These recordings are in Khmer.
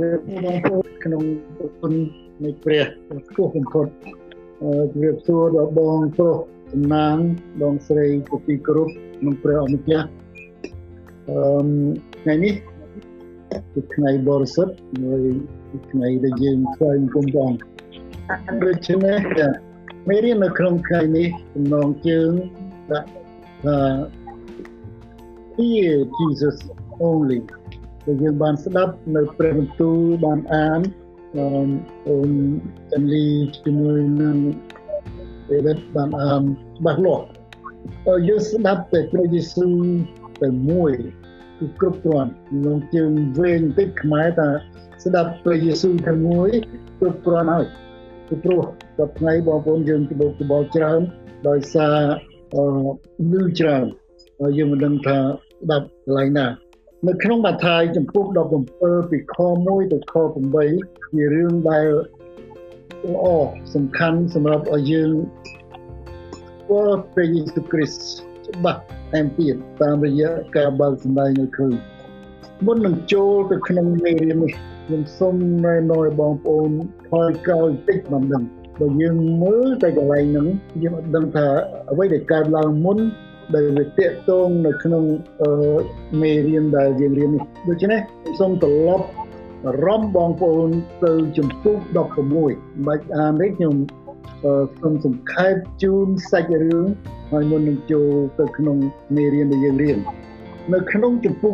បងប្អូនក្នុងគុណនៃព្រះខ្ពស់បំផុតជម្រាបសួរដល់បងប្រុសសំណាងបងស្រីជាទីគោរពក្នុងព្រះអម្ចាស់អឺថ្ងៃនេះជាថ្ងៃបរិសុទ្ធមួយថ្ងៃដែលយើងស្វែងគុំបងដូច្នេះមេរៀននៅក្នុងថ្ងៃនេះចំណងជើងដាក់ថា Hear Jesus only ដែលយើងបានស្ដាប់នៅព្រះបន្ទូលបានអានអូនចាន់លីជាមួយនឹងពេលបានអានច្បាស់លាស់យើងស្ដាប់តែព្រះយេស៊ូវតែមួយគឺគ្រប់គ្រាន់ក្នុងជើងវែងតិចខ្មែរថាស្ដាប់ព្រះយេស៊ូវតែមួយគ្រប់គ្រាន់ហើយពីព្រោះដល់ថ្ងៃបងប្អូនយើងត្បូកត្បល់ច្រើនដោយសារអឺលឺច្រើនយើងមិនដឹងថាស្ដាប់កន្លែងណា នៅក្នុងបាថាយចំពុក17ពីខ1ទៅខ8ជារឿងដែលល្អសំខាន់សម្រាប់ឲ្យយើងស្គាល់ព្រះយេស៊ូវគ្រីស្ទច្បាស់ថែមទៀតតាមរយៈការបើកសម្ដែងឲ្យឃើញមុននឹងចូលទៅក្នុងមេរៀននេះខ្ញុំសូមណែនាំឲ្យបងប្អូនថយក្រោយបន្តិចមិនដឹងបើយើងមើលតែកន្លែងហ្នឹងយើងអត់ដឹងថាអ្វីដែលកើតឡើងមុន ដែលវាតេតងនៅក្នុងមេរៀនដែលយើងរៀននេះដូច្នេះសូមត្រឡប់រំបងប្អូនទៅចំពុក16បាច់អាននេះខ្ញុំសូមសង្ខេបជូនសាច់រឿងហើយមុននឹងចូលទៅក្នុងមេរៀនដែលយើងរៀននៅក្នុងចំពុក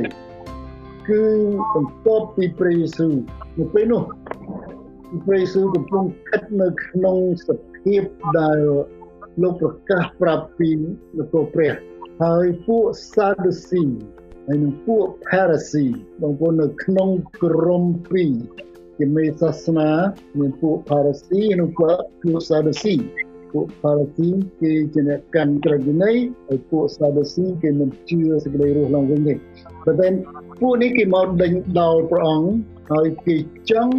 16គឺបន្ទាប់ពីព្រះយេស៊ូវនៅពេលនោះព្រះយេស៊ូវកំពុងស្ថិតនៅក្នុងសភាពដែល លោកប្រកាសប្រាប់ពីនគរព្រះហើយពួកសាឌូស៊ីហើយនឹងពួក Pharisee បងប្អូននៅក្នុងក្រុមពីរជាមេសាសនាមានពួក Pharisee និងពួកពួក Sadducee ពួក Pharisee គេជាអ្នកកាន់ក្រឹតវិន័យហើយពួក Sadducee គេមិនជឿសេចក្តីរស់ឡើងវិញទេប៉ុន្តែពួកនេះគេមកដេញដោលព្រះអង្គហើយគេចង់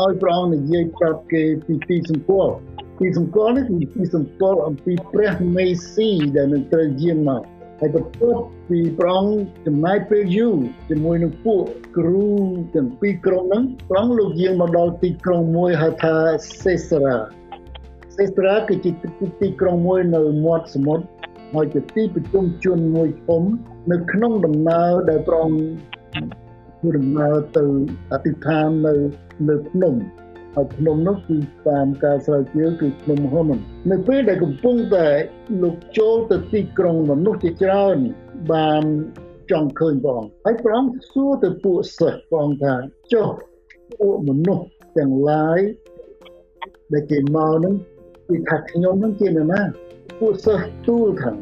ឲ្យព្រះអង្គនិយាយប្រាប់គេពីទីសម្គាល់ ទីសម្គាល់នេះគឺទីសម្គាល់អំពីព្រះមេស៊ីដែលនឹងត្រូវយាងមកហើយបន្ទាប់ពីព្រះអង្គចំណាយពេលយូរជាមួយនឹងពួកគ្រូទាំងពីរក្រុងហ្នឹងព្រះអង្គលោកយាងមកដល់ទីក្រុងមួយហៅថាសេសារ៉ាសេសារ៉ាគឺជាទីក្រុងមួយនៅមាត់សមុទ្រហើយជាទីប្រជុំជនមួយធំនៅក្នុងដំណើរដែលព្រះអង្គធ្វើដំណើរទៅអធិដ្ឋាននៅលើភ្នំ ហើយភ្នំនោះគឺតាមការស្រាវជ្រាវគឺភ្នំហមនៅពេលដែលកំពុងតែលោកចូលទៅទីក្រុងមនុស្សជាច្រើនបានចង់ឃើញព្រះអង្គហើយព្រះអង្គសួរទៅពួកសិស្សព្រះអង្គថាចុះពួកមនុស្សទាំងឡាយដែលគេមកនឹងគឺថាខ្ញុំនឹងជាណាពួកសិស្សទូលថា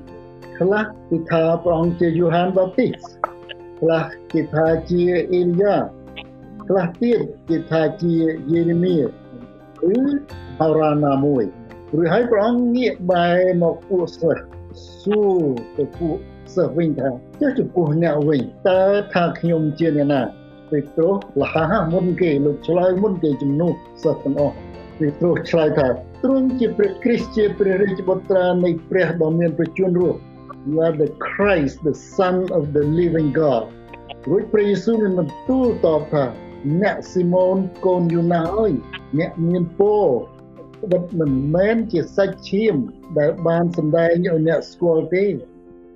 ខ្លះគឺថាព្រះអង្គជាយូហានបាទីសខ្លះគេថាជាអេលីយ៉ា ខ្លះទៀតគេថាជាយេរេមៀឬហោរ៉ាណាមួយឬហើយព្រះអង្គងាកបែរមកពួកសិស្សសួរទៅពួកសិស្សវិញថាចុះចំពោះអ្នកវិញតើថាខ្ញុំជាអ្នកណាពេត្រុសលះមុនគេលោកឆ្លើយមុនគេជំនួសសិស្សទាំងអស់ពេត្រុសឆ្លើយថាទ្រង់ជាព្រះគ្រីស្ទជាព្រះរាជបុត្រានៃព្រះដ៏មានប្រជញ្ញរស់ You are the Christ the son of the living God រួចព្រះយេស៊ូវបានបន្ទូលតបថា អ្នកស៊ីម៉ូនកូនយូណាអើយអ្នកមានពរបិទមិនមែនជាសាច់ឈាម ដែលបានសម្ដែងឲ្យអ្នកស្គាល់ទេ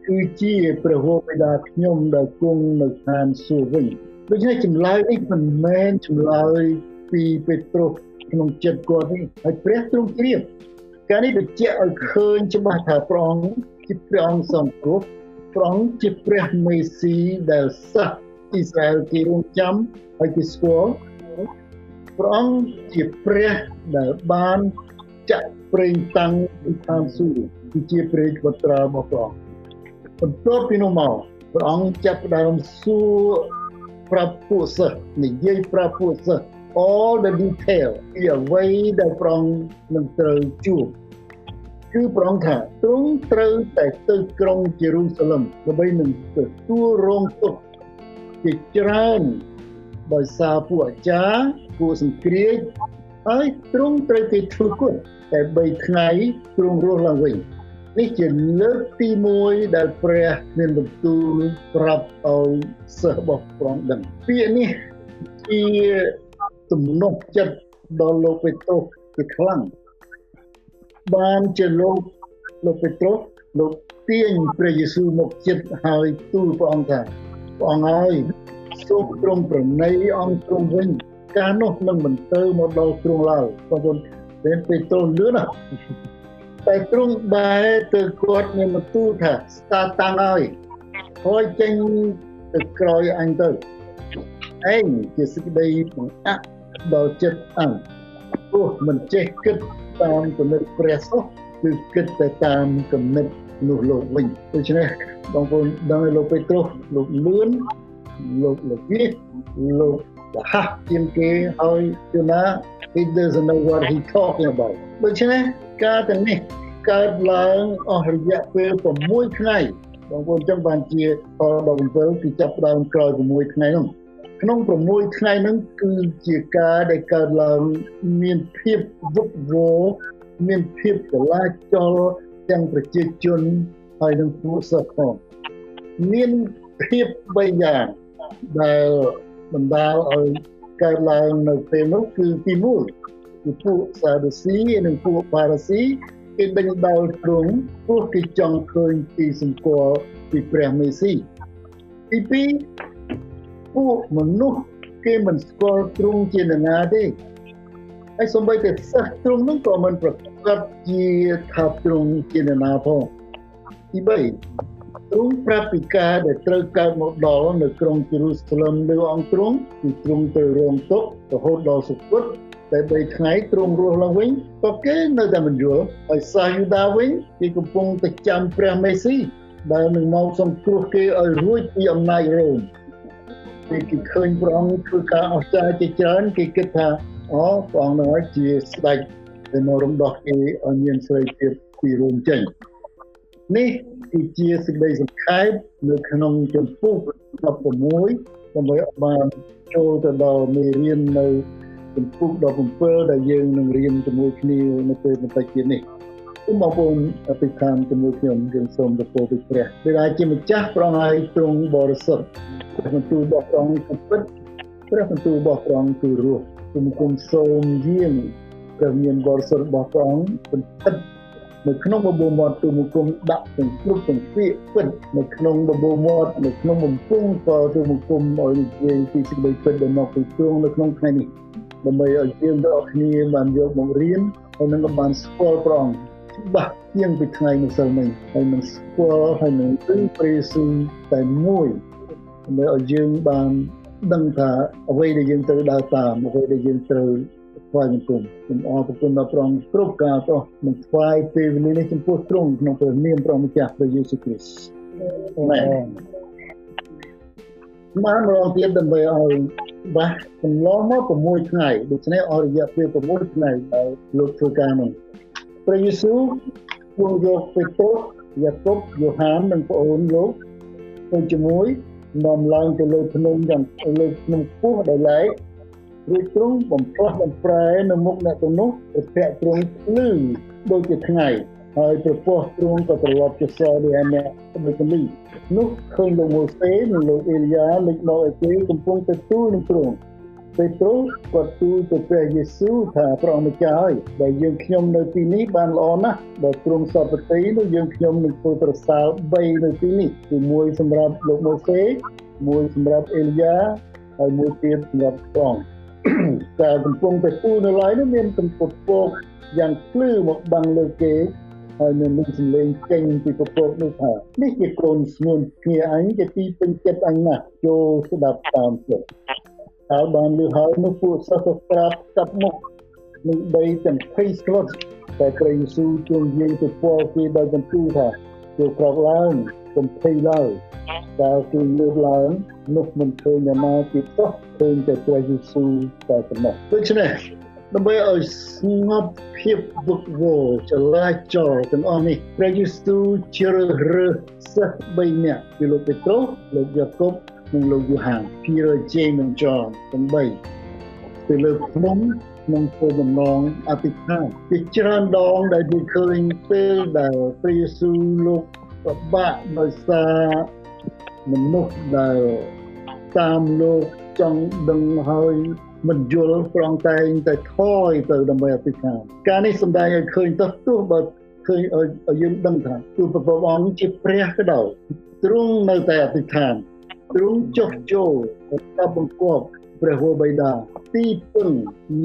គឺជាព្រះហូបិតាខ្ញុំដែលគង់នៅឋានសួគ៌វិញដូច្នេះចម្លើយនេះមិនមែនចម្លើយពីពេត្រុសក្នុងចិត្តគាត់ទេហើយព្រះទ្រង់ជ្រាបការនេះបញ្ជាក់ឲ្យឃើញច្បាស់ថាព្រះអង្គជាព្រះអង្គសង្គ្រោះព្រះអង្គជាព្រះមេស៊ីដែលសាស អ៊ីស្រាអែលគេរងចាំហើយគេស្គាល់ព្រះអង្គជាព្រះដែលបានចាក់ប្រេងតាំងពីឋានសួគ៌គឺជាព្រះវត្រារបស់ព្រះអង្គបន្ទាប់ពីនោះមកព្រះអង្គចាប់ផ្ដើមសួរប្រាប់ពួកសិស្សនិយាយប្រាប់ពួកសិស្ស all the detail ពីអ្វីដែលព្រះអង្គនឹងត្រូវជួបគឺព្រះអង្គថាទ្រង់ត្រូវតែទៅក្រុងយេរូសាឡឹមដើម្បីនឹងទទួលរងទុក្ខ ជាច្រើនដោយសារពួកអាចារ្យពួកសង្គ្រាចហើយទ្រង់ត្រូវគេធ្វើគុណតែ3ថ្ងៃទ្រង់រស់ឡើងវិញនេះជាលើកទី1ដែលព្រះមានបន្ទូលប្រាប់ឲ្យសិស្សរបស់ព្រះអង្គដឹងពាក្យនេះជាទំនុកចិត្តដល់លោកពេត្រុសជាខ្លាំងបានជាលោកលោកពេត្រុសលោកទាញព្រះយេស៊ូវមកចិត្តហើយទូលព្រះអង្គថា ព្រះអង្គហើយសូមទ្រង់ប្រណីអង្គទ្រង់វិញការនោះនឹងមិនទៅមកដល់ទ្រង់ឡើយបងប្អូនពេលពេត្រុសលឿនណាស់តែទ្រង់បែរទៅគាត់មានបន្ទូលថាស្តាតាំងហើយហើយចេញទៅក្រោយអញទៅឯងជាសេចក្តីបង្អាក់ដល់ចិត្តអញព្រោះមិនចេះគិតតាមគំនិតព្រះសោះគឺគិតតែតាមគំនិត នោះលោកវិញដូច្នេះបងប្អូនដឹងឲ្យលោកពេត្រុសលោកលឿនលោកលោកនេះលោកហះជាងគេហើយគឺណា he doesn't know what he talking about ដូច្នេះការទាំងនេះកើតឡើងអស់រយៈពេល6ថ្ងៃបងប្អូនចឹងបានជាដល់17គឺចាប់ដើមក្រោយ6ថ្ងៃនោះក្នុង6ថ្ងៃហ្នឹងគឺជាការដែលកើតឡើងមានភាពវឹកវរមានភាពចលាចល ទាំងប្រជាជនហើយនឹងពួកសិស្សផងមានភាពបីយ៉ាងដែលបណ្ដាលឲ្យកើតឡើងនៅពេលនោះគឺទី1គឺពួកសាឌូស៊ីនិងពួកបារ៉ាស៊ីគេដេញដោលទ្រង់ព្រោះគេចង់ឃើញទីសម្គាល់ពីព្រះមេស៊ីទី2ពួកមនុស្សគេមិនស្គាល់ទ្រង់ជានរណាទេ ហើយសូម្បីតែសិស្សទ្រង់នោះក៏មិនប្រកាសជាថាទ្រង់ជានរណាផងទី3ទ្រង់ប្រាប់ពីការដែលត្រូវកើតមកដល់នៅក្រុងយេរូសាឡឹមនៅអង្គទ្រង់គឺទ្រង់ទៅរងទុក្ខរហូតដល់សុគតតែ3ថ្ងៃទ្រង់រស់ឡើងវិញក៏គេនៅតែមិនយល់ហើយសាសយូដាវិញគេកំពុងតែចាំព្រះមេស៊ីដែលនឹងមកសង្គ្រោះគេឲ្យរួចពីអំណាចរ៉ូមពេលគេឃើញព្រះអង្គធ្វើការអស្ចារ្យជាច្រើនគេគិតថា អូព្រះអង្គនឹងជាស្ដេចដែលមករំដោះគេឲ្យមានសេរីភាពពីរួមចេញនេះគឺជាសេចក្តីសង្ខេបនៅក្នុងចំពោះ16ដើម្បីបានចូលទៅដល់មេរៀននៅចំពោះ17ដែលយើងនឹងរៀនជាមួយគ្នានៅពេលបន្តិចទៀតនេះសូមបងប្អូនអធិដ្ឋានជាមួយខ្ញុំយើងសូមទៅពោពីព្រះដែលអាចជាម្ចាស់ប្រងហើយទ្រង់បរិសុទ្ធព្រះបន្ទូលរបស់ព្រះអង្គគឺពិតព្រះបន្ទូលរបស់ព្រះអង្គគឺរស់ គុំគុំសូមយាងព្រះមានបរិសុទ្ធរបស់ព្រះអង្គបន្តិចនៅក្នុងបបោមាត់ទូមគុំដាក់ទាំងគ្រប់ទាំងពាក្យពិតនៅក្នុងបបោមាត់នៅក្នុងបំពង់ក៏ទូមគុំឲ្យនិយាយពីសេចក្តីពិតដែលមកពីទ្រង់នៅក្នុងថ្ងៃនេះដើម្បីឲ្យយើងទាំងអស់គ្នាបានយកមករៀនហើយនឹងបានស្គាល់ព្រះអង្គច្បាស់ជាងពីថ្ងៃម្សិលមិញហើយនឹងស្គាល់ហើយនឹងព្រឹងព្រះយេស៊ូវតែមួយដើម្បីឲ្យយើងបាន ដឹងថាអ្វីដែលយើងត្រូវដើរតាមអ្វីដែលយើងត្រូវថ្វាយបង្គំសូមអរគុណដល់ព្រះអង្គគ្រប់ការអស់នឹងថ្វាយពេលវេលានេះចំពោះទ្រង់ក្នុងព្រះនាមព្រះម្ចាស់ព្រះយេស៊ូវគ្រីស្ទអាមែនបានរងទៀតដើម្បីឲ្យបាសកន្លងមក6ថ្ងៃដូច្នេះអស់រយៈពេល6ថ្ងៃដែលលោកធ្វើការនោះព្រះយេស៊ូវគង់យកពេត្រុសយ៉ាកុបយ៉ូហាននិងប្អូនលោកទៅជាមួយ នាំឡើងទៅលើភ្នំយ៉ាងលើភ្នំខ្ពស់ដែលឡែករួចទ្រង់បំផ្លាស់បំប្រែនៅមុខអ្នកទាំងនោះប្រភៈទ្រង់ភ្លឺដូចជាថ្ងៃហើយប្រពោះទ្រង់ក៏ត្រឡប់ជាសដោយអ្នកមេកលីនោះឃើញលោកម៉ូសេនិងលោកអេលីយ៉ាលេចមកឲ្យគេកំពុងទៅទូលនឹងទ្រង់ពេត្រុសក៏ទូលទៅព្រះយេស៊ូវថាព្រះម្ចាស់ហើយដែលយើងខ្ញុំនៅទីនេះបានល្អណាស់បើទ្រង់សពតិនោះយើងខ្ញុំនឹងធ្វើប្រសើរ3នៅទីនេះគឺមួយសម្រាប់លោកម៉ូសេ មួយសម្រាប់អេលីយ៉ាហើយមួយទៀតសម្រាប់ព្រះអង្គការកំពុងតែទូលនៅឡើយនោះមានកំពពកយ៉ាងភ្លឺមកបាំងលើគេហើយមាននឹងសម្លេងចេញពីពពកនោះថានេះជាកូនស្ងួនគ្នាអញជាទីពេញចិត្តអញណាស់ចូលស្ដាប់តាមចិត្តហើយបានលឺហើយនោះពួកសិស្សប្រាប់ស្ដាប់មុខនឹងដីទាំងភ័យស្លុតតែព្រះយេស៊ូវជួងយាយទៅពោលគេដោយបន្ទូលថាចូលក្រោកឡើង កុំភ័យឡើយតែគឺលើកឡើងនោះមិនឃើញណាពីតោះឃើញតែព្រះយេស៊ូវតែប៉ុណ្ណោះដូច្នេះដើម្បីឲ្យស្ងប់ភាពវឹកវរចលាចលទាំងអស់នេះព្រះយេស៊ូវជ្រើសរើសសិស្ស3នាក់គឺលោកពេត្រុសលោកយ៉ាកុបនិងលោកយូហាន Peter James and John ទាំង3ទៅលើភ្នំក្នុងគោលបំណងអធិដ្ឋានជាច្រើនដងដែលគេឃើញពេលដែលព្រះយេស៊ូវលោក ពិបាកដោយសារមនុស្សដែលតាមលោកចង់ដឹងហើយមិនយល់ប្រងតែងតែថយទៅដើម្បីអធិដ្ឋានការនេះសំដៅឲ្យឃើញទៅទោះបើឃើញឲ្យយើងដឹងថាទោះព្រះអង្គជាព្រះក៏ដោយទ្រង់នៅតែអធិដ្ឋានទ្រង់ចុះចូលទៅបង្គាប់ព្រះវរបិតាទីពឹង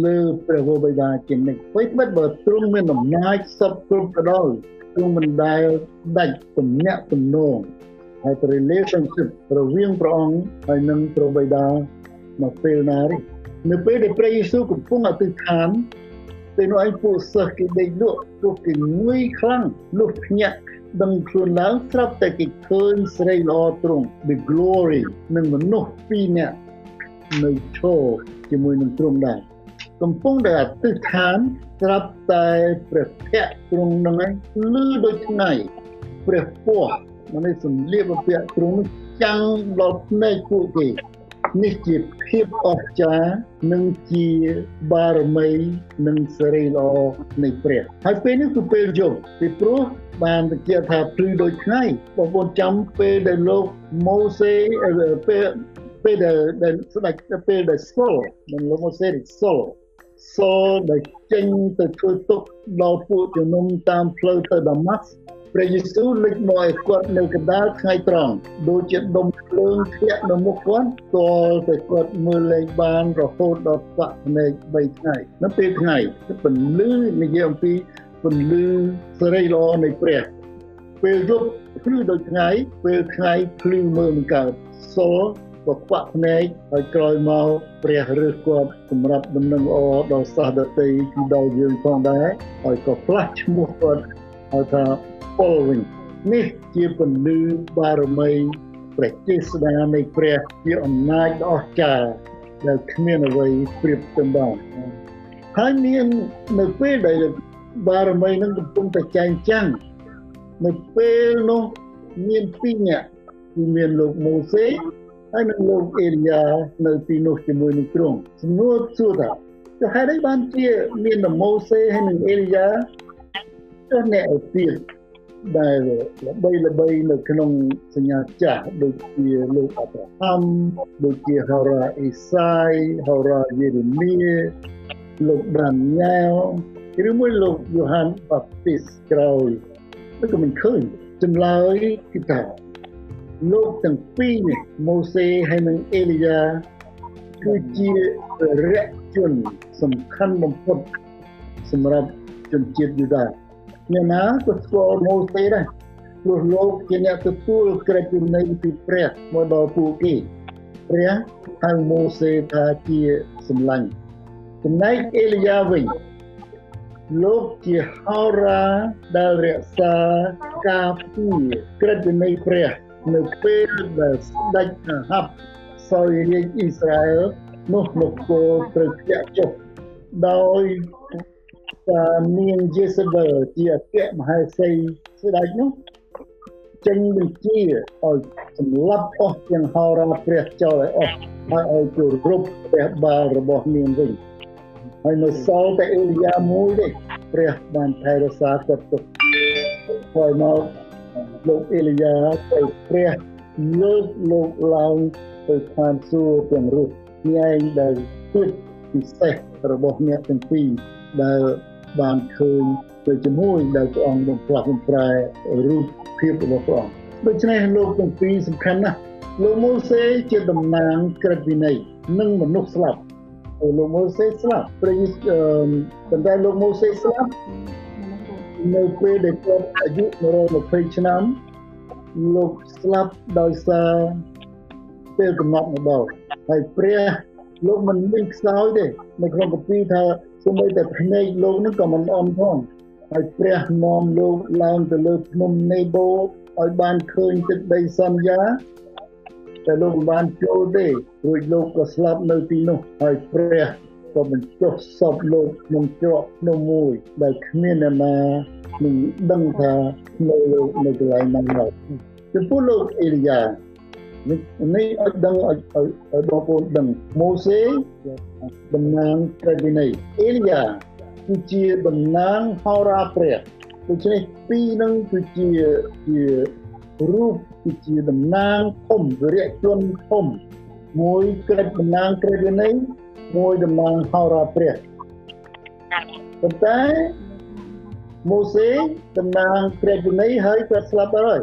លើព្រះវរបិតាជានិច្ចពេលបិទបើទ្រង់មានអំណាចសពគ្រប់ទៅដល់ ទ្រង់មិនដែលដាច់ទំនាក់ទំនងហើយ relationship រវាងព្រះអង្គហើយនឹងព្រះបិតាមកពេលណានេះនៅពេលដែលព្រះយេស៊ូវកំពុងអធិដ្ឋានពេលនោះឯងពួកសិស្សគេដេកលក់ពួកគេងុយខ្លាំងលុះភ្ញាក់ដឹងខ្លួនឡើងស្រាប់តែគេឃើញស្រីល្អទ្រង់ the glory និងមនុស្សពីរនាក់នៅឈរជាមួយនឹងទ្រង់ដែរ កំពុងតែអធិដ្ឋានស្រាប់តែព្រះភ័ក្រទ្រង់នឹងឯងលឺដូចថ្ងៃព្រះពស់មកនេះសំលៀកបំពាក់ទ្រង់ចាំងដល់ភ្នែកពួកគេនេះជាភាពអស្ចារ្យនិងជាបារមីនិងសេរីល្អនៃព្រះហើយពេលនេះគឺពេលយប់ពីព្រោះបានបញ្ជាក់ថាភ្លឺដូចថ្ងៃបងប្អូនចាំពេលដែលលោកម៉ូសេពេលពេលដែលស្ដេចពេលដែលសូលមិនលោកម៉ូសេសូល សូលដែលចេញទៅធ្វើទុកដល់ពួកជំនុំតាមផ្លូវទៅដាម៉ាស់ព្រះយេស៊ូវលេចមកឲ្យគាត់នៅកណ្ដាលថ្ងៃត្រង់ដូចជាដុំភ្លើងធ្លាក់នៅមុខគាត់តលតែគាត់មើលលេងបានរហូតដល់ស្វាក់ភ្នែក3ថ្ងៃនៅពេលថ្ងៃពន្លឺនិយាយអំពីពន្លឺសេរីល្អនៃព្រះពេលយប់ភ្លឺដូចថ្ងៃពេលថ្ងៃភ្លឺមើលមិនកើតសូក៏ ខ្វាក់ភ្នែកហើយក្រោយមកព្រះរើសគាត់សម្រាប់ដំណឹងល្អដល់សាសដតីគឺដល់យើងផងដែរហើយក៏ផ្លាស់ឈ្មោះគាត់ហៅថាពលវិញនេះជាពន្លឺបារមីព្រះចេស្តានៃព្រះជាអំណាចដ៏អស្ចារ្យដែលគ្មានអ្វីប្រៀបទៅបានហើយមាននៅពេលដែលបារមីនឹងកំពុងតែចែងចាំងនៅពេលនោះមានពីរនាក់គឺមានលោកម៉ូសេ ហើយនឹងលោកអេលីយ៉ានៅទីនោះជាមួយនឹងទ្រង់សំណួរសួរថាទៅហេតុអីបានជាមានម៉ូសេហើយនឹងអេលីយ៉ាទៅអ្នកឯទៀតដែលល្បីល្បីនៅក្នុងសញ្ញាចាស់ដូចជាលោកអប្រាហាំដូចជាហោរាអេសាយហោរាយេរេមៀលោកដានីយ៉ែលឬមួយលោកយូហានបាប់ទីសក្រោយក៏មិនឃើញចម្លើយគឺថា លោកទាំងពីរនេះម៉ូសេហើយនិងអេលីយ៉ាគឺជារយៈជនសំខាន់បំផុតសម្រាប់ជនជាតិយូដាអ្នកណាក៏ស្គាល់ម៉ូសេដែរព្រោះលោកជាអ្នកទទួលក្រឹតវិន័យពីព្រះមកដល់ពួកគេព្រះហៅម៉ូសេថាជាសម្លាញ់ចំណែកអេលីយ៉ាវិញលោកជាហោរាដែលរក្សាការពីក្រឹតវិន័យព្រះ នៅពេលដែលស្ដេចអាហាប់សោយរាជអ៊ីស្រាអែលនោះលោកគោត្រូវធ្លាក់ចុះដោយតានាងយេសាបេលជាអគ្គមហេសីស្ដេចនោះចេញបញ្ជាឲ្យសម្លាប់អស់ទាំងហោរាព្រះចោលឲ្យអស់ហើយឲ្យគោរពព្រះបាលរបស់នាងវិញហើយនៅសល់តែអេលីយ៉ាមួយទេព្រះបានថែរក្សាគាត់ទុកហើយមក លោកអេលីយ៉ាទៅព្រះលើកលោកឡើងទៅឋានសួគ៌ទាំងរស់ញែងដែលពិតពិសេសរបស់អ្នកទាំងពីរដែលបានឃើញទៅជាមួយដែលព្រះអង្គបានផ្លាស់បំប្រែរូបភាពរបស់ព្រះអង្គដូច្នេះលោកទាំងពីរសំខាន់ណាស់លោកម៉ូសេជាតំណាងក្រឹតវិន័យនិងមនុស្សស្លាប់លោកម៉ូសេស្លាប់ព្រះប៉ុន្តែលោកម៉ូសេស្លាប់ នៅពេលដែលគាត់អាយុ120ឆ្នាំលោកស្លាប់ដោយសារពេលកំណត់មកដល់ហើយព្រះលោកមិនមានខ្សោយទេនៅក្នុងកាពីថាសូម្បីតែភ្នែកលោកនឹងក៏មិនអន់ផងហើយព្រះនាំលោកឡើងទៅលើភ្នំនេបូឲ្យបានឃើញទឹកដីសន្យាតែលោកមិនបានចូលទេរួចលោកក៏ស្លាប់នៅទីនោះហើយព្រះ ក៏បញ្ចុះសពលោកក្នុងច្រកភ្នំមួយដែលគ្មានអ្នកណានឹងដឹងថានៅលោកនៅកន្លែងណានោះចំពោះលោកអេលីយ៉ានេះនេះឲ្យដឹងឲ្យឲ្យបងប្អូនដឹងម៉ូសេតំណាងព្រះវិន័យអេលីយ៉ាគឺជាតំណាងហោរាព្រះដូច្នេះពីរនឹងគឺជាជារូបគឺជាតំណាងធំវិរៈជនធំមួយក្រិតតំណាងក្រេវិន័យ មួយតំណាងហោរាព្រះប៉ុន្តែម៉ូសេតំណាងព្រះវិន័យហើយគាត់ស្លាប់ហើយ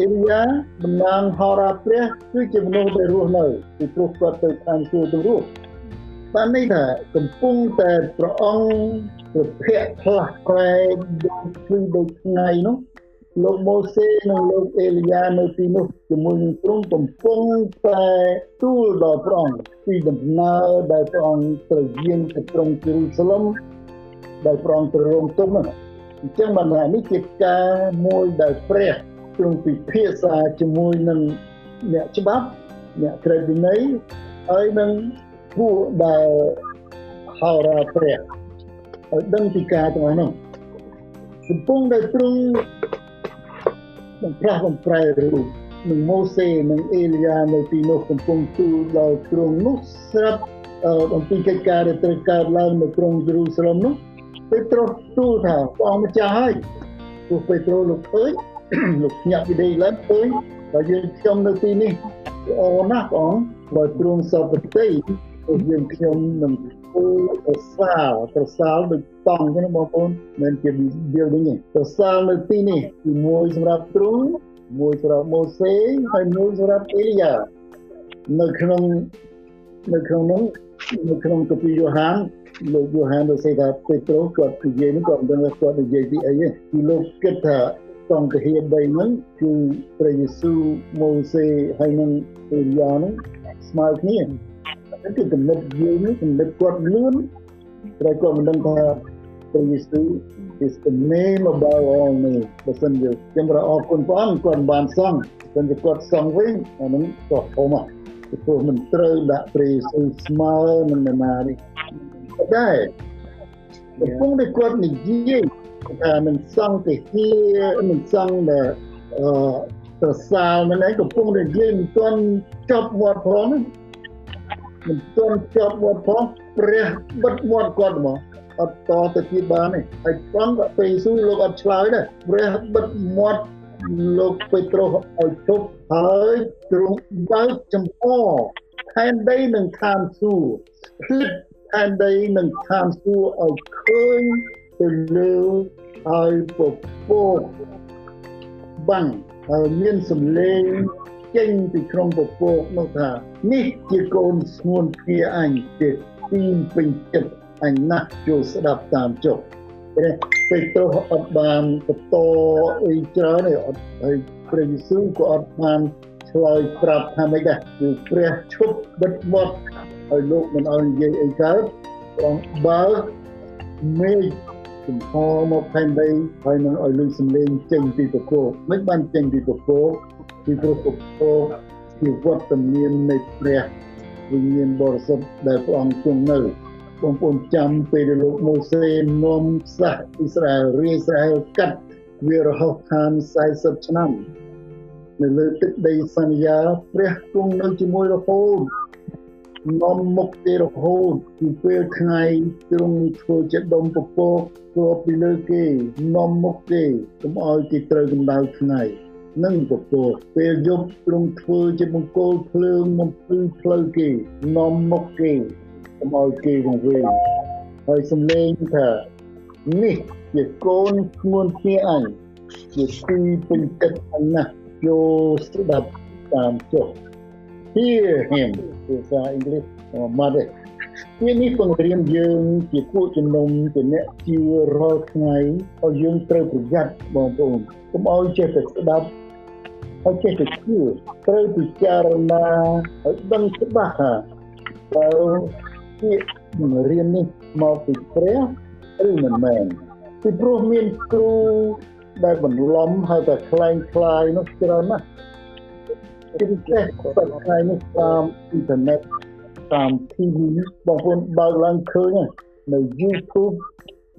អេលីយ៉ាតំណាងហោរាព្រះគឺជាមនុស្សដែលរស់នៅពីព្រោះគាត់ទៅតាមសួគ៌ទៅរស់បានន័យថាកំពុងតែព្រះអង្គប្រភៈផ្លាស់ប្រែដូចគឺដូចថ្ងៃនោះ លោកម៉ូសេនិងលោកអេលីយ៉ានៅទីនោះជាមួយនឹងទ្រង់កំពុងតែទូលដល់ព្រះអង្គពីដំណើរដែលព្រះអង្គត្រូវយាងទៅក្រុងយេរូសាឡិមដែលព្រះអង្គទៅរងទុក្ខនោះអញ្ចឹងបានថានេះជាការមួយដែលព្រះទ្រង់ពិភាក្សាជាមួយនឹងអ្នកច្បាប់អ្នកក្រឹតវិន័យហើយនឹងពួកដែលហៅរ៉ាព្រះឲ្យដឹងពីការទាំងនោះកំពុងតែទ្រង់ បំផ្លាស់បំប្រែរូបនឹងម៉ូសេនិងអេលីយ៉ានៅទីនោះកំពុងទូលដល់ទ្រង់នោះស្រាប់អំពីកិច្ចការដែលត្រូវកើតឡើងនៅក្រុងយេរូសាឡិមនោះពេត្រុសទូលថាព្រះអង្គម្ចាស់ហើយព្រោះពេត្រុសលោកឃើញលោកញាក់វិដេឡើងឃើញបើយើងខ្ញុំនៅទីនេះល្អណាស់ព្រះអង្គបើទ្រង់សពតិពួកយើងខ្ញុំនឹង ធ្វើប្រសាលប្រសាលដូចតង់ចឹងបងប្អូនមិនជា building ទេប្រសាលនៅទីនេះគឺមួយសម្រាប់ទ្រង់មួយសម្រាប់ម៉ូសេហើយមួយសម្រាប់អេលីយ៉ានៅក្នុងនៅក្នុងនោះនៅក្នុងកាពីយ៉ូហានលោកយូហានលោកសេថាពេត្រុសគាត់និយាយនេះគាត់មិនដឹងថាគាត់និយាយពីអីទេគឺលោកគិតថាសង្ឃា3ហ្នឹងគឺព្រះយេស៊ូវម៉ូសេហើយនឹងអេលីយ៉ាហ្នឹងស្មើគ្នា ហ្នឹងគឺកំណត់យើងនេះកំណត់គាត់លឿនតែគាត់មិនដឹងថាព្រះយេស៊ូវ is the name above all name បើសិនជាខ្ញុំរអរគុណព្រះអង្គគាត់បានសង់បើសិនជាគាត់សង់វិញអាហ្នឹងក៏ធំមកព្រោះមិនត្រូវដាក់ព្រះយេស៊ូវស្មើនឹងនរណានេះដែរកំពុងតែគាត់និយាយថានឹងសង់ទៅជានឹងសង់ដែលអឺប្រសាលមិនឯងកំពុងតែនិយាយមិនទាន់ចប់វត្តផង មិនទាន់ចប់វត្តផងព្រះបិទមាត់គាត់មកអត់តទៅទៀតបានទេហើយផងក៏ពេលស៊ូលោកអត់ឆ្លើយដែរព្រះបិទមាត់លោកពេត្រុសឲ្យជប់ហើយទ្រង់បើកចំអខែនដីនឹងឋានសួគ៌ភ្លិតខែនដីនឹងឋានសួគ៌ឲ្យឃើញទៅលើឲ្យពពកបាំងហើយមានសំឡេង ចេញពីក្នុងពពកនោះថានេះជាកូនស្ងួនភៀអញជាទីពេញចិត្តអញណាស់ចូលស្ដាប់តាមចុះព្រះពេត្រុសអត់បានបន្តអីច្រើនទេអត់ហើយព្រះយេស៊ូវក៏អត់បានឆ្លើយប្រាប់ថាម៉េចដែរគឺព្រះឈប់បិទមាត់ឲ្យលោកមិនឲ្យនិយាយអីកើតព្រះបើមេឃចំហមកផែនដីហើយនឹងឲ្យលឺសំឡេងចេញពីពពកមិនបានចេញពីពពក ពីព្រោះពពកជាវត្តមាននៃព្រះវិញ្ញាណបរិសុទ្ធដែលព្រះអង្គគង់នៅបងប្អូនចាំពេលដែលលោកម៉ូសេនាំសាសអ៊ីស្រាអែលរាយស្រាអែលកាត់វារហោឋាន40ឆ្នាំនៅលើទឹកដីសន្យាព្រះគង់នៅជាមួយរហូតនាំមុខគេរហូតពីពេលថ្ងៃទ្រង់ធ្វើជាដុំពពកគ្របពីលើគេនាំមុខគេកុំឲ្យគេត្រូវកម្ដៅថ្ងៃ និងពពកពេលយប់ទ្រង់ធ្វើជាបង្គោលភ្លើងបំភ្លឺផ្លូវគេនាំមុខគេកុំឲ្យគេវង្វេងហើយសំឡេងថានេះជាកូនឈ្មោះគ្នាអញជាទីពេញចិត្តអញណាស់យកស្ដាប់តាមចុះ hear him ភាសាអង់គ្លេសមកទេវានេះបង្រៀនយើងជាពួកជំនុំជាអ្នកជឿរាល់ថ្ងៃឲ្យយើងត្រូវប្រយ័ត្នបងប្អូនកុំឲ្យចេះតែស្ដាប់ ហើយចេះតែជឿត្រូវពិចារណាឲ្យដឹងច្បាស់ថាតើពាក្យបង្រៀននេះមកពីព្រះឬមិនមែនពីព្រោះមានគ្រូដែលបន្លំហើយតែคล้ายคลายនោះច្រើនណាស់ជាពិសេសសប្តាហ៍នេះតាមអ៊ីនធឺណិតតាម TV បងប្អូនបើកឡើងឃើញនៅ YouTube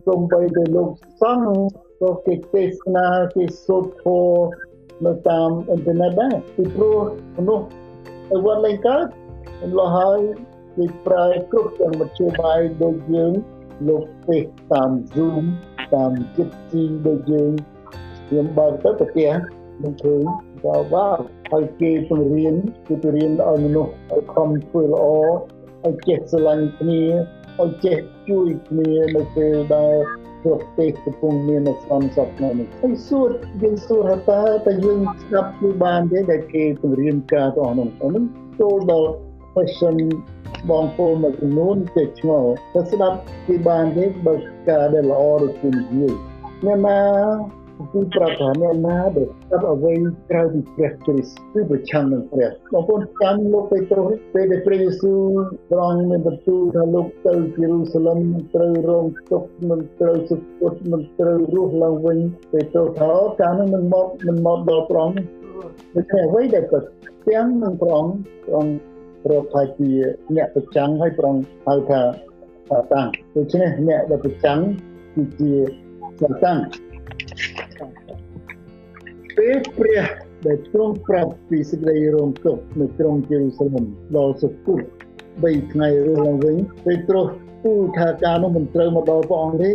សូម្បីតែលោកសង្ឃក៏គេទេសនាគេសូត្រធម៌ នៅតាមអ៊ីនធឺណិតដែរពីព្រោះមនុស្សអីវត្តលេងកើតលោះហើយគេប្រើគ្រប់ទាំងមធ្យោបាយដូចយើងលោកទេសតាម Zoom តាម Jitsi ដូចយើងខ្ញុំបើកទៅប្រទេសនឹងឃើញក៏បាទហើយគេពង្រៀនគឺពង្រៀនឲ្យមនុស្សឲ្យខំធ្វើល្អឲ្យចេះស្រឡាញ់គ្នាឲ្យចេះជួយគ្នានៅពេលដែល ប្រទេសកំពុងមានអសន្នសពនៅនេះហើយសួរយើងសួរថាតើយើងស្ដាប់គឺបានទេដែលគេពង្រៀនការទាំងនោះហ្នឹងចូលដល់ question បងប្អូនមួយចំនួនចេះឆ្ងល់តែស្ដាប់គឺបានទេបើការដែលល្អដូចជានិយាយអ្នកណា គឺប្រាប់ថាអ្នកណាដែលស្ដាប់អ្វីក្រៅពីព្រះគ្រីស្ទគឺប្រឆាំងនឹងព្រះបងប្អូនចាំលោកពេត្រុសពេលដែលព្រះយេស៊ូវត្រង់មានបន្ទូលថាលោកទៅយេរូសាឡិមត្រូវរងទុក្ខមិនត្រូវសុគតមិនត្រូវរស់ឡើងវិញពេត្រុសថាកាលនោះមិនមកមិនមកដល់ព្រះអង្គដូច្នេះអ្វីដែលប្រទាំងនឹងព្រះអង្គព្រះអង្គរកថាជាអ្នកប្រចាំងហើយប្រងហៅថាតាំងដូច្នេះអ្នកដែលប្រចាំងគឺជាតាំង ពេលព្រះដែលទ្រង់ប្រាប់ពីសេចក្តីរងទុក្ខនៅក្រុងយេរូសាឡិមដល់សុគត3ថ្ងៃរស់ឡើងវិញពេត្រុសទូលថាការនោះមិនត្រូវមកដល់ព្រះអង្គទេ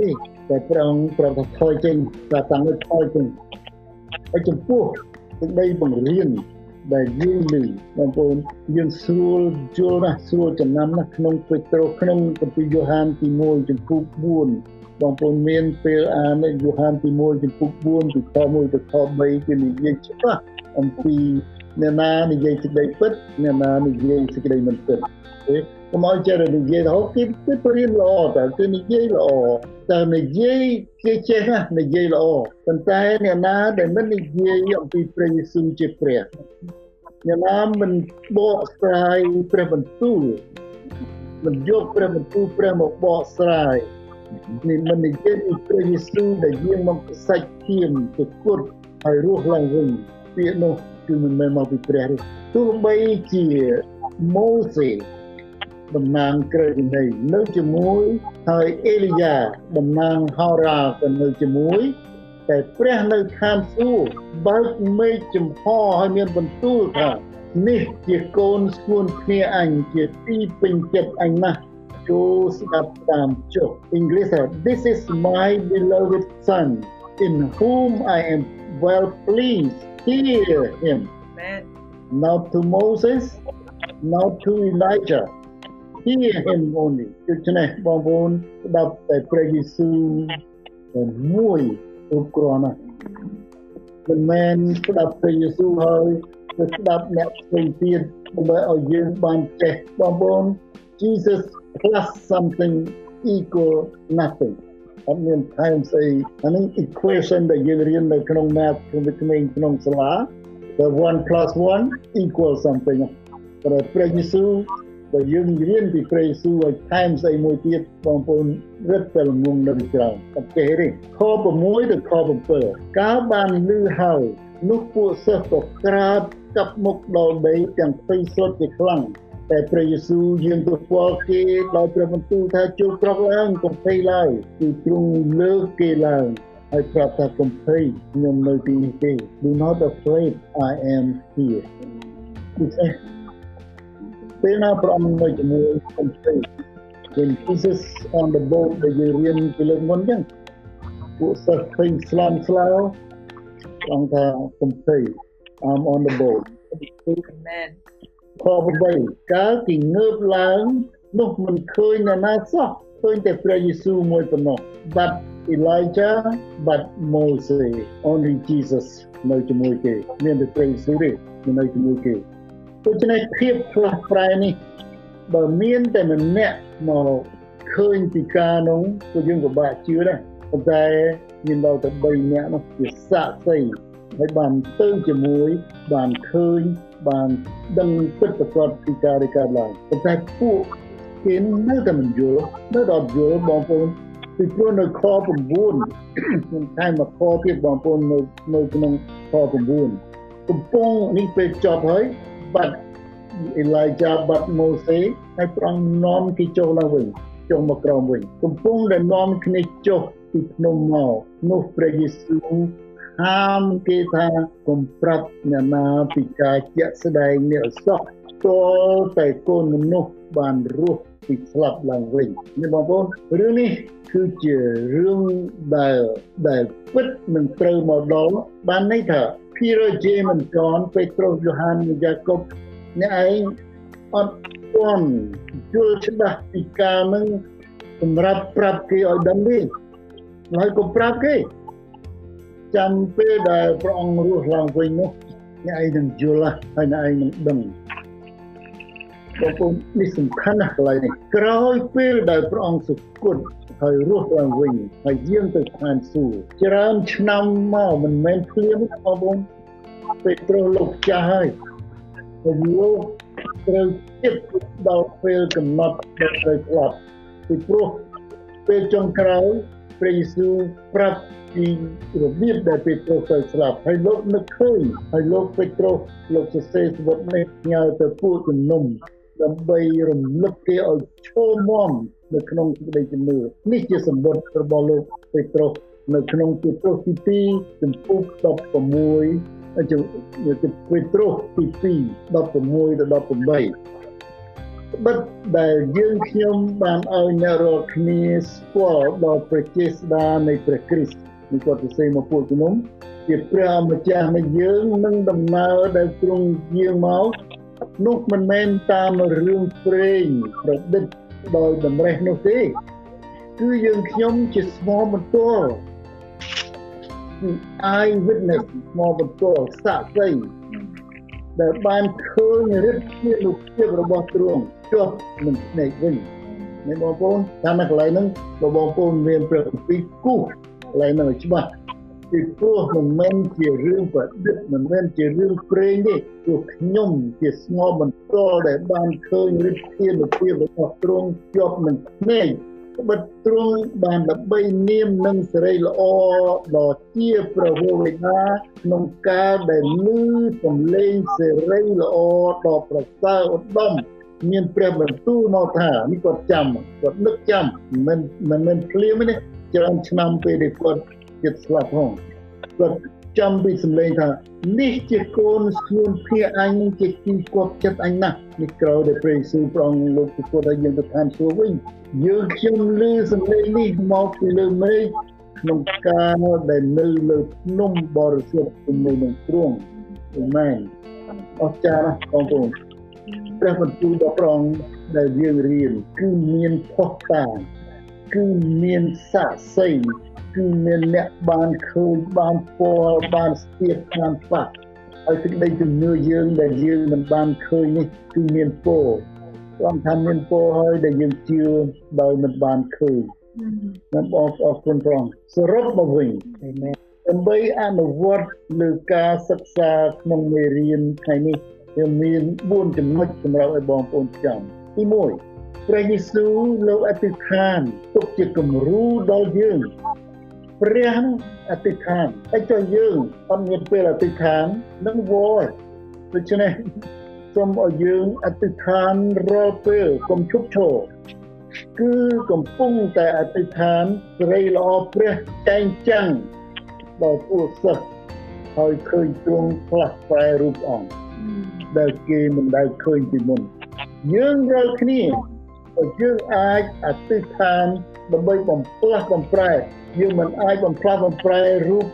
តែព្រះអង្គប្រាប់ថាថយចេញថាតាំងឲ្យថយចេញហើយចំពោះសេចក្តីបង្រៀនដែលយើងឮបងប្អូនយើងស្រួលយល់ណាស់ស្រួលចំណាំណាស់ក្នុងពេត្រុសក្នុងគម្ពីរយ៉ូហានទី1ចំពោះ4 បងប្អូនមានពេលអានយ៉ូហានទី1ចំពោះ4ពីខ1ទៅខ3គឺនិយាយច្បាស់អំពីអ្នកណានិយាយសេចក្តីពិតអ្នកណានិយាយសេចក្តីមិនពិតទេកុំឲ្យចេះនិយាយថាគេគេបរៀនល្អតើគេនិយាយល្អតើនិយាយគេចេះណានិយាយល្អប៉ុន្តែអ្នកណាដែលមិននិយាយអំពីព្រះយេស៊ូវជាព្រះអ្នកណាមិនបកស្រាយព្រះបន្ទូលមិនយកព្រះបន្ទូលព្រះមកបកស្រាយ នេះមិននិយាយពីព្រះយេស៊ូវដែលយាងមកសាច់ធៀមទៅគត់ហើយរស់ឡើងវិញពាក្យនោះគឺមិនមែនមកពីព្រះទេទោះបីជាម៉ូសេតំណាងក្រឹតនៃនៅជាមួយហើយអេលីយ៉ាតំណាងហោរាក៏នៅជាមួយតែព្រះនៅឋានសួគ៌បើកមេឃចំហឲ្យមានបន្ទូលថានេះជាកូនស្គួនគ្នាអញជាទីពេញចិត្តអញណាស់ ចូលស្ដាប់តាមចុះ English This is my beloved son in whom I am well pleased hear him Amen not to Moses not to Elijah hear him only ដូច្នេះបងប្អូនស្ដាប់តែព្រះយេស៊ូវមួយគ្រប់គ្រាន់ណាស់មិនមែនស្ដាប់ព្រះយេស៊ូវហើយទៅស្ដាប់អ្នកផ្សេងទៀតដើម្បីឲ្យយើងបានចេះបងប្អូន Jesus plus something equal nothing អត់មានថែមស្អីអានេះ equation ដែលយើងរៀននៅក្នុង math ក្នុងវិទ្យាក្នុងសាលា the 1 plus 1 equal something តែព្រះយេស៊ូវបើយើងរៀនពីព្រះយេស៊ូវឲ្យថែមស្អីមួយទៀតបងប្អូនរឹតតែល្ងងនៅច្រើនតែទេទេខ6ទៅខ7កាលបានលឺហើយនោះពួកសិស្សក៏ក្រាបកាប់មុខដល់ដីទាំងភ័យស្លុតជាខ្លាំង តែព្រះយេស៊ូវយាងទៅស្គាល់គេដោយព្រះបន្ទូលថាចូលក្រោកឡើងកុំភ័យឡើយគឺទ្រង់លើកគេឡើងហើយប្រាប់ថាកុំភ័យខ្ញុំនៅទីនេះទេ Do not afraid I am here គឺថាពេលណាព្រះអង្គនៅជាមួយកុំភ័យ When Jesus on the boat ដែលយើងរៀនពីលើកមុនចឹងពួកសិស្សឃើញស្លាមស្លោអង្គថាកុំភ័យ I'm on the boat Amen ខ8កាលទីងើបឡើងនោះមិនឃើញនរណាសោះឃើញតែព្រះយេស៊ូវមួយប៉ុណ្ណោះ but Elijah but Moses only Jesus នៅជាមួយគេមានតែព្រះយេស៊ូវទេនៅជាមួយគេដូច្នេះភាពផ្លាស់ប្រែនេះបើមានតែម្នាក់មកឃើញពីការនោះពួកយើងក៏បាក់ជឿដែរប៉ុន្តែមានដល់តែ3នាក់នោះជាសាក់សីហើយបានទៅជាមួយបានឃើញ បានដឹងពិតប្រាកដពីការរីកាឡើងប៉ុន្តែពួកគេនៅតែមិនយល់នៅដល់យល់បងប្អូនពីព្រោះនៅខ9ខ្ញុំថែមមកខទៀតបងប្អូននៅនៅក្នុងខ9កំពុងនេះពេលចប់ហើយបាត់ Elijah បាត់ Moses ហើយព្រះអង្គនាំគេចុះឡើងវិញចុះមកក្រោមវិញកំពុងតែនាំគ្នាចុះពីភ្នំមកនោះព្រះយេស៊ូវ ហាមគេថាកុំប្រាប់អ្នកណាពីការជាក់ស្ដែងនេះសោះតលតែកូនមនុស្សបានរស់ពីស្លាប់ឡើងវិញនេះបងប្អូនរឿងនេះគឺជារឿងដែលដែលពិតនឹងត្រូវមកដល់បានន័យថាភពីរជេមិនចនពេត្រុសយូហានយ៉ាកុបអ្នកឯងអត់ទាន់យល់ច្បាស់ពីការនឹងសម្រាប់ប្រាប់គេឲ្យដឹងទេហើយក៏ប្រាប់គេ ចាំពេលដែលព្រះអង្គរស់ឡើងវិញនោះអ្នកឯងនឹងយល់ហើយអ្នកឯងនឹងដឹងបងប្អូននេះសំខាន់ណាស់កន្លែងនេះក្រោយពេលដែលព្រះអង្គសុគតហើយរស់ឡើងវិញហើយយាងទៅឋានសួគ៌ច្រើនឆ្នាំមកមិនមែនភ្លាមបងប្អូនពេត្រុសលោកចាស់ហើយហើយលោកត្រូវទៀតដល់ពេលកំណត់ដែលត្រូវស្លាប់ពីព្រោះពេលចុងក្រោយ ព្រះយេស៊ូវប្រាប់ពីរបៀបដែលពេត្រុសទៅស្លាប់ហើយលោកនឹកឃើញហើយលោកពេត្រុសលោកសរសេរសវត្ថនេះញ៉ៅទៅពួកជំនុំដើម្បីរំលឹកគេឲ្យឈរមាំនៅក្នុងសេចក្តីជំនឿនេះជាសម្បត្តិរបស់លោកពេត្រុសនៅក្នុងពេត្រុសទី2ចំពោះ16ជំពេត្រុសទី2 16ដល់18 បិទដែលយើងខ្ញុំបានឲ្យអ្នករាល់គ្នាស្គាល់ដល់ប្រជាស្ដានៃព្រះគ្រីស្ទនេះគាត់សរសេរមកពួកជំនុំជាព្រះម្ចាស់នៃយើងនឹងដំណើរដែលទ្រង់យាងមកនោះមិនមែនតាមរឿងព្រេងប្រឌិតដោយតម្រេះនោះទេគឺយើងខ្ញុំជាស្មោបន្ទាល់ eye witness ស្មោបន្ទាល់សាក្សី ដែលបានឃើញឫទ្ធិជាលោកភាពរបស់ទ្រង់ជាប់នឹងភ្នែកវិញអ្នកបងប្អូនតាមកន្លែងហ្នឹងបងប្អូនមានព្រះគម្ពីរគូសកន្លែងហ្នឹងច្បាស់ពីព្រោះមិនមែនជារឿងប្រឌិតមិនមែនជារឿងព្រេងទេព្រោះខ្ញុំជាស្ងប់បន្ទាល់ដែលបានឃើញឫទ្ធិភាពរបស់ទ្រង់ជាប់នឹងភ្នែក បិទទ្រង់បានដើម្បីនាមនឹងសេរីល្អដ៏ជាប្រវោវេណាក្នុងការដែលលឺសំឡេងសេរីល្អដ៏ប្រសើរឧត្តមមានព្រះបន្ទូលមកថានេះគាត់ចាំគាត់នឹកចាំមិនមិនមែនភ្លាមទេច្រើនឆ្នាំពេលដែលគាត់ចិត្តស្លាប់ផងគាត់ ចាំពីសម្លេងថានេះជាកូនស្ងួនភៀអញជាទីគប់ចិត្តអញណាស់នេះក្រោយដែលព្រះយេស៊ូវប្រងលោកពុទ្ធឲ្យយើងទៅឋានសួគ៌វិញយើងខ្ញុំឮសម្លេងនេះមកពីលើមេឃក្នុងការដែលនៅលើភ្នំបរិសុទ្ធជាមួយនឹងទ្រង់អាមែនអស្ចារ្យណាស់បងប្អូនព្រះបន្ទូលដ៏ប្រងដែលយើងរៀនគឺមានផុសតាងគឺមានសាក្សី គឺមានអ្នកបានឃើញបានពលបានស្ទាបបានប៉ះហើយសេចក្តីជំនឿយើងដែលយើងមិនបានឃើញនេះគឺមានពលគាត់ថាមានពលហើយដែលយើងជឿដោយមិនបានឃើញខ្ញុំអរអរគុណព្រះអង្គសរុបមកវិញដើម្បីអនុវត្តលើការសិក្សាក្នុងមេរៀនថ្ងៃនេះវាមាន4ចំណុចសម្រាប់ឲ្យបងប្អូនចាំទី1ព្រះយេស៊ូវលោកអធិដ្ឋានទុកជាគំរូដល់យើង ព្រះអធិដ្ឋានហើយចុះយើងអត់មានពេលអធិដ្ឋាននឹងវល់ដូច្នេះសូមឲ្យយើងអធិដ្ឋានរាល់ពេលកុំឈប់ឈរគឺកំពុងតែអធិដ្ឋានសេរីល្អព្រះចែងចាំងដល់ពួកសិស្សហើយឃើញទ្រង់ផ្លាស់ប្រែរូបអង្គដែលគេមិនដែលឃើញពីមុនយើងរាល់គ្នាយើងអាចអធិដ្ឋានដើម្បីបំផ្លាស់បំប្រែ យើងមិនអាចបំផ្លាស់បំប្រែរូប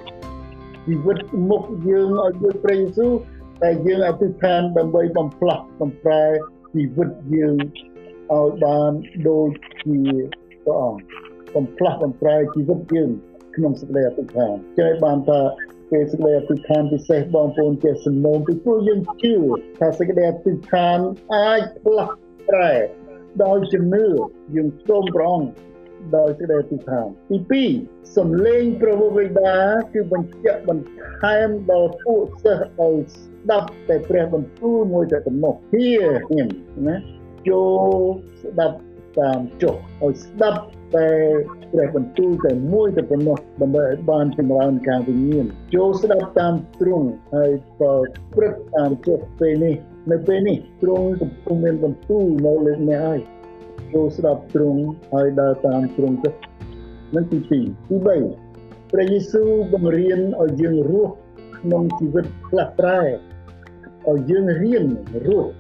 ជីវិតមុខយើងឲ្យដូចព្រះយេស៊ូវតែយើងអធិដ្ឋានដើម្បីបំផ្លាស់បំប្រែជីវិតយើងឲ្យបានដូចជាព្រះអង្គបំផ្លាស់បំប្រែជីវិតយើងក្នុងសេចក្តីអធិដ្ឋានចេះបានថាពេលសេចក្តីអធិដ្ឋានពិសេសបងប្អូនជាសំណូមពីព្រោះយើងជឿថាសេចក្តីអធិដ្ឋានអាចផ្លាស់ប្រែដោយជំនឿយើងសូមព្រះអង្គ ដោយសេចក្តីអធិដ្ឋានទី2សំឡេងព្រះវេដាគឺបញ្ជាក់បន្ថែមដល់ពួកសិស្សឲ្យស្ដាប់តែព្រះបន្ទូលមួយតែប៉ុណ្ណោះហៀខ្ញុំណាចូលស្ដាប់តាមចុះឲ្យស្ដាប់តែព្រះបន្ទូលតែមួយតែប៉ុណ្ណោះដើម្បីឲ្យបានចម្រើនការវិញ្ញាណចូលស្ដាប់តាមទ្រង់ហើយក៏ព្រឹកតាមចុះពេលនេះនៅពេលនេះទ្រង់កំពុងមានបន្ទូលនៅលើអ្នកហើយ ចូលស្ដាប់ទ្រង់ហើយដើរតាមទ្រង់ទៅនឹងទី2ទី3ព្រះយេស៊ូវបង្រៀនឲ្យយើងរស់ក្នុងជីវិតផ្លាស់ប្រែឲ្យយើងរៀនរស់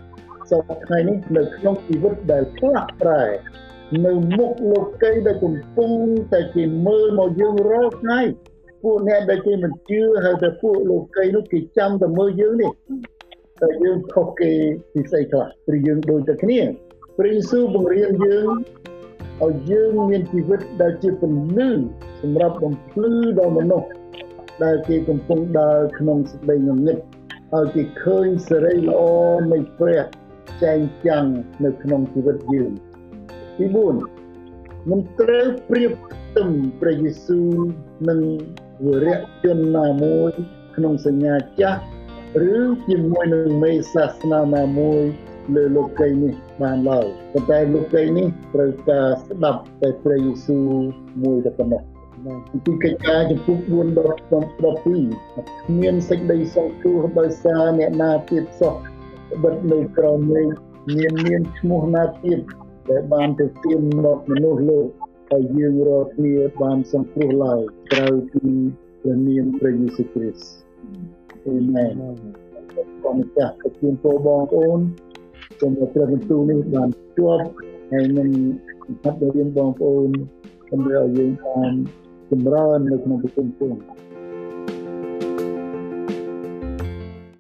សពថ្ងៃនេះនៅក្នុងជីវិតដែលផ្លាស់ប្រែនៅមុខលោកីដែលកំពុងតែគេមើលមកយើងរាល់ថ្ងៃពួកអ្នកដែលគេមិនជឿហើយតែពួកលោកីនោះគេចាំតែមើលយើងនេះតែយើងខុសគេពីស្អីខ្លះព្រោះយើងដូចតែគ្នា ព្រះយេស៊ូវបង្រៀនយើងឲ្យយើងមានជីវិតដែលជាពន្លឺសម្រាប់បំភ្លឺដល់មនុស្សដែលគេកំពុងដើរក្នុងសេចក្តីងងឹតឲ្យគេឃើញសេរីល្អនៃព្រះចែងចាំងនៅក្នុងជីវិតយើងទី4មិនត្រូវប្រៀបផ្ទឹមព្រះយេស៊ូវនឹងវរៈជនណាមួយក្នុងសញ្ញាចាស់ឬជាមួយនឹងមេសាសនាណាមួយ លើលោកីនេះបានឡើយប៉ុន្តែលោកីនេះត្រូវការស្ដាប់តែព្រះយេស៊ូវមួយតែប៉ុណ្ណោះពីកិច្ចការចំពោះ4ដល់12គ្មានសេចក្តីសង្គ្រោះដោយសារអ្នកណាទៀតសោះបិទនៅក្រោមនេះមានមានឈ្មោះណាទៀតដែលបានទៅទាមមកមនុស្សលោកហើយយើងរាល់គ្នាបានសង្គ្រោះឡើយក្រៅពីព្រះនាមព្រះយេស៊ូវគ្រីស្ទអេមែនសូមចាស់ជូនពរបងប្អូន សូមព្រះបន្ទូលនេះបានជាប់ហើយនឹងហាត់រៀនបងប្អូនដើម្បីឲ្យយើងបានចម្រើននៅក្នុងប្រពន្ធ